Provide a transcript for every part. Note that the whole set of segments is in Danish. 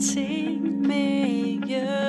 Take me.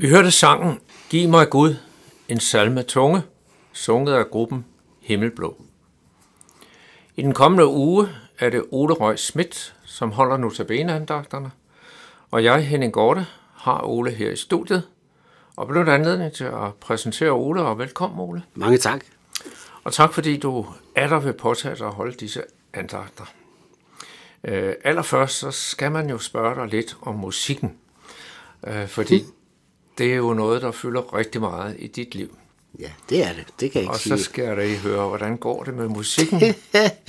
Vi hørte sangen Giv mig Gud, en salme tunge, sunget af gruppen Himmelblå. I den kommende uge er det Ole Røg Schmidt, som holder notabeneandagterne, og jeg, Henning Gorte, har Ole her i studiet, og blev anledning til at præsentere Ole, og velkommen Ole. Mange tak. Og tak fordi du er der ved påtage dig at holde disse andagter. Øh, allerførst så skal man jo spørge dig lidt om musikken, øh, fordi det er jo noget, der fylder rigtig meget i dit liv. Ja, det er det. Det kan jeg ikke Og sige. så skal jeg da lige høre, hvordan går det med musikken?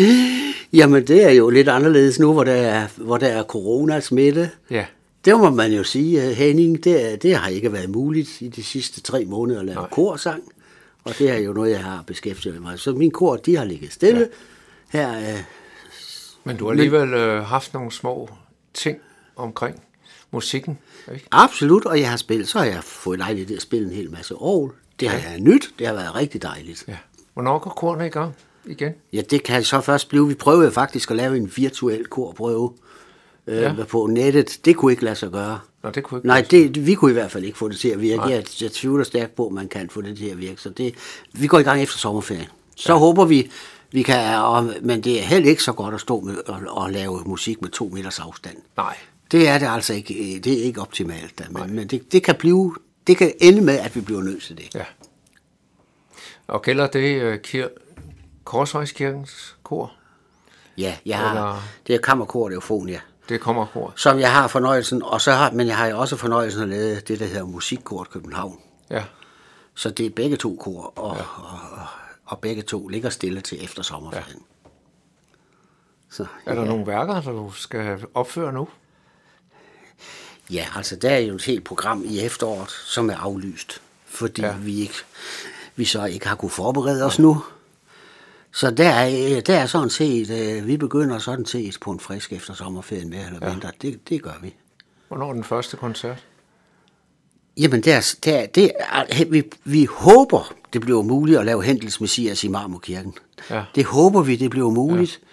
Jamen, det er jo lidt anderledes nu, hvor der er, hvor der er coronasmitte. Ja, Det må man jo sige, øh, Henning, det, det har ikke været muligt i de sidste tre måneder at lave Nej. korsang. Og det er jo noget, jeg har beskæftiget mig med. Så min kor, de har ligget stille. Ja. Her, øh, men du har alligevel øh, haft nogle små ting omkring musikken, ikke? absolut, og jeg har spillet, så har jeg fået lejlighed til at spille en hel masse år. Det har jeg nyt, det har været rigtig dejligt. Ja. Hvornår går kornet i gang igen? Ja, det kan så først blive. Vi prøvede faktisk at lave en virtuel korprøve øh, Ja. ja. på nettet. Det kunne ikke lade sig gøre. Nå, det kunne ikke Nej, det, vi kunne i hvert fald ikke få det til at virke. Jeg, jeg tvivler stærkt på, at man kan få det til at virke. Så det, vi går i gang efter sommerferien. Så ja. håber vi, vi kan, og, men det er heller ikke så godt at stå med, og, og lave musik med to meters afstand. Nej, Det er det altså ikke, øh, det er ikke optimalt. Da, men, men det, det, kan blive, det kan ende med, at vi bliver nødt til det. ja. Og gælder det øh, kir- Korsvejskirkens kor? Ja, jeg har, Eller- det er kammerkor og Eufonia. Det kommer kor. som jeg har fornøjelsen, og så har, men jeg har også fornøjelsen at lave det, der hedder Musikkort København. Ja, Så det er begge to kor, og, ja. og, og, og begge to ligger stille til efter sommerferien. Ja. Så, er der nogle værker, der du skal opføre nu? Ja, altså der er jo et helt program i efteråret, som er aflyst, fordi Ja. ja. vi, ikke, vi så ikke har kunne forberede os nu. Så der er, der er sådan set, øh, vi begynder sådan set på en frisk efter sommerferien med eller Ja. mindre. Det, det gør vi. Hvornår er den første koncert? Jamen, det er, det vi, vi håber, det bliver muligt at lave Hendels Messias i Marmorkirken. Ja. Det håber vi, det bliver muligt. Ja.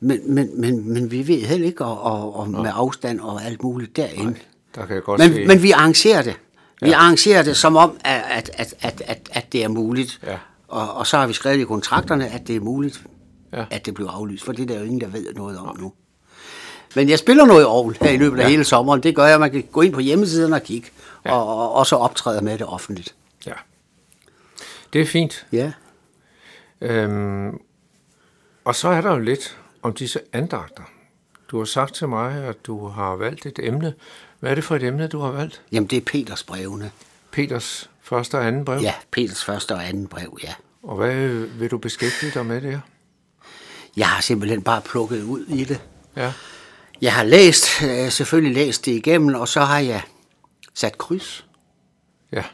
Men, men, men, men vi ved heller ikke, og, og, og med afstand og alt muligt derinde. Der kan jeg godt Men, se... men vi arrangerer det. Vi Ja. arrangerer det som om, at, at, at, at, at, det er muligt. Ja. Og, og så har vi skrevet i kontrakterne, at det er muligt, Ja. at det bliver aflyst. For det er der jo ingen, der ved noget om nu. Men jeg spiller noget ovl her i løbet af Ja. hele sommeren. Det gør jeg, man kan gå ind på hjemmesiden og kigge, ja. og, og, og så optræde med det offentligt. Ja. Det er fint. Ja. Øhm, og så er der jo lidt om disse andagter. Du har sagt til mig, at du har valgt et emne. Hvad er det for et emne, du har valgt? Jamen, det er Peters brevene. Peters første og anden brev. Ja, Peters første og anden brev, ja. Og hvad vil du beskæftige dig med der? Jeg har simpelthen bare plukket ud i det. Ja. Jeg har læst, øh, selvfølgelig læst det igennem, og så har jeg sat kryds. Ja.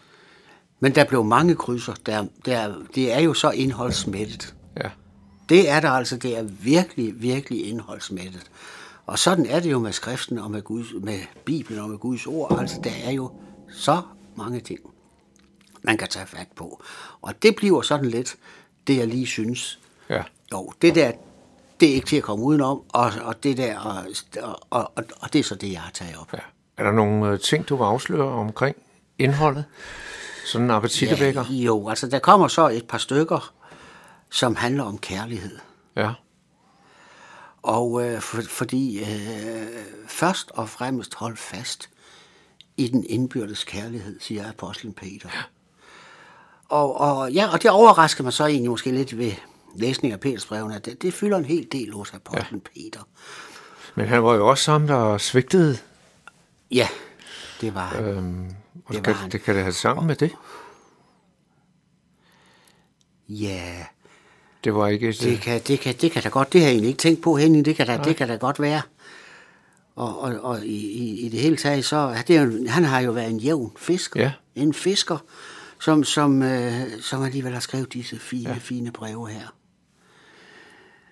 Men der blev mange krydser. Der, der, det er jo så indholdsmættet. Ja. Det er der altså, det er virkelig, virkelig indholdsmættet. Og sådan er det jo med skriften og med, Guds, med Bibelen og med Guds ord. Altså, der er jo så mange ting, man kan tage fat på. Og det bliver sådan lidt det, jeg lige synes. Ja. Jo, det der, det er ikke til at komme udenom, og, og det der, og, og, og, og det er så det, jeg har taget op. ja. Er der nogle øh, ting, du vil afsløre omkring indholdet? Sådan en appetittevækker? Ja, jo, altså der kommer så et par stykker, som handler om kærlighed. Ja. Og øh, for, fordi øh, først og fremmest hold fast i den indbyrdes kærlighed, siger apostlen Peter. Og, og, ja, og det overrasker mig så egentlig måske lidt ved læsning af Peters brevene, at det, det fylder en hel del hos apostlen ja. Peter. Men han var jo også sammen, der svigtede. Ja, det var han. Øhm, og Det det, var kan, han. det kan det have sammen med det. Ja, Det var ikke et... det kan, det, kan, det kan da godt, det har jeg egentlig ikke tænkt på, Henning, det kan da, det kan da godt være. Og, og, og i, i, i det hele taget, så det er jo, han har jo været en jævn fisker. Ja. En fisker, som, som, øh, som alligevel har skrevet disse fine, ja. fine breve her.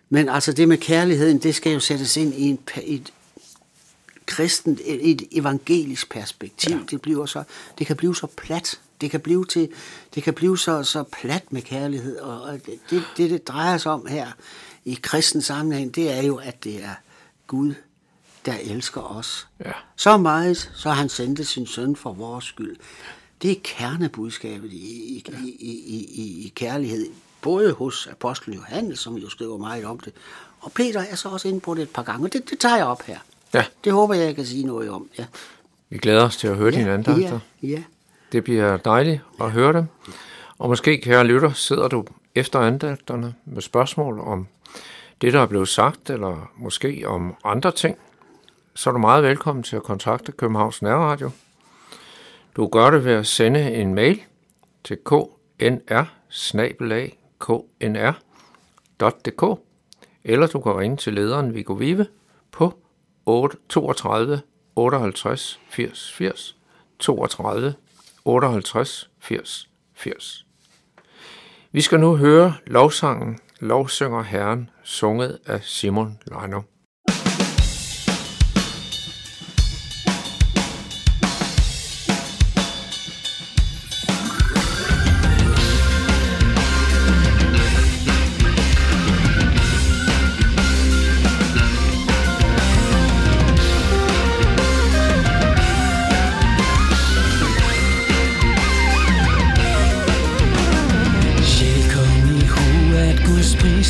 Men altså det med kærligheden, det skal jo sættes ind i en, et kristent, et, et evangelisk perspektiv. Ja. Det, bliver så, det kan blive så plat. Det kan blive, til, det kan blive så, så plat med kærlighed. Og, og det, det, det, drejer sig om her i kristen sammenhæng, det er jo, at det er Gud, der elsker os. Ja. Så meget, så han sendte sin søn for vores skyld. Det er kernebudskabet i, i, i, i, i, i kærlighed, både hos apostlen Johannes, som jo skriver meget om det, og Peter er så også inde på det et par gange, og det, det tager jeg op her. Ja, Det håber jeg, jeg kan sige noget om. Ja. vi glæder os til at høre dine andagter. Ja, ja. Det bliver dejligt at høre det. Og måske, kære lytter, sidder du efter andagterne med spørgsmål om det, der er blevet sagt, eller måske om andre ting, så er du meget velkommen til at kontakte Københavns Nærradio. Du gør det ved at sende en mail til knr knr.dk eller du kan ringe til lederen Viggo Vive på 8 32 58 80 80 32 58 80 80. Vi skal nu høre lovsangen Lovsynger Herren, sunget af Simon Leiner.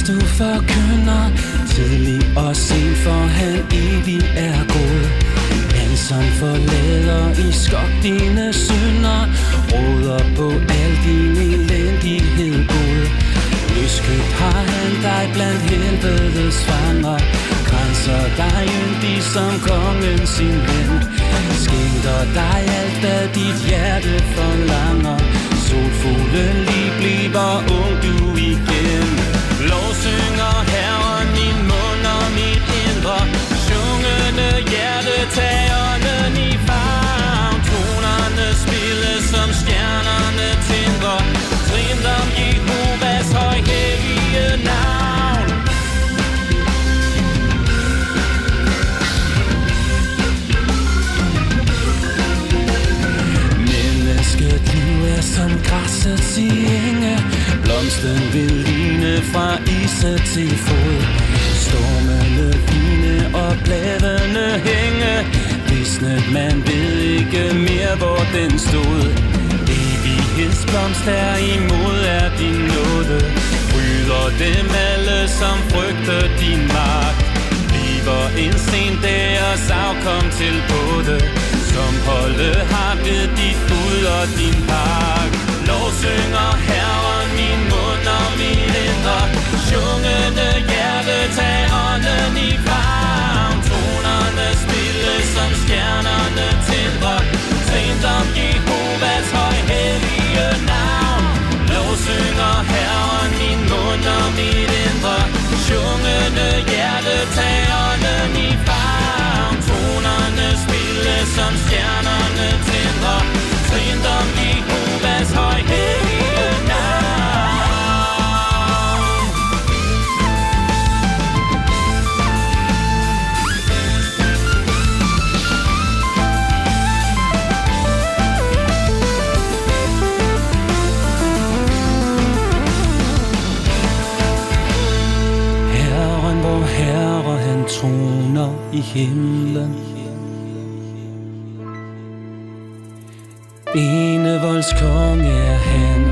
Du forkynder Tidlig og sent, for han evig er god. Han som forlader i skok dine synder Råder på al din elendighed god Løskøbt har han dig blandt helvedes fanger Grænser dig yndig som kongen sin ven Skænker dig alt, hvad dit hjerte forlanger. Solfuglen lige bliver ung du Kysten vil lyne fra ise til fod. Stormene vine og bladene hænge. Visnet man ved ikke mere hvor den stod. Evighedsblomst er imod er din nåde. Rydder dem alle som frygter din magt. Bliver en sen deres afkom til både. Som holde har ved dit bud og din pak Lov her vandrer Sjungende hjerte, tag ånden i favn. Tonerne spilles, som stjernerne tænder Sent om givet himlen Enevolds konge er han.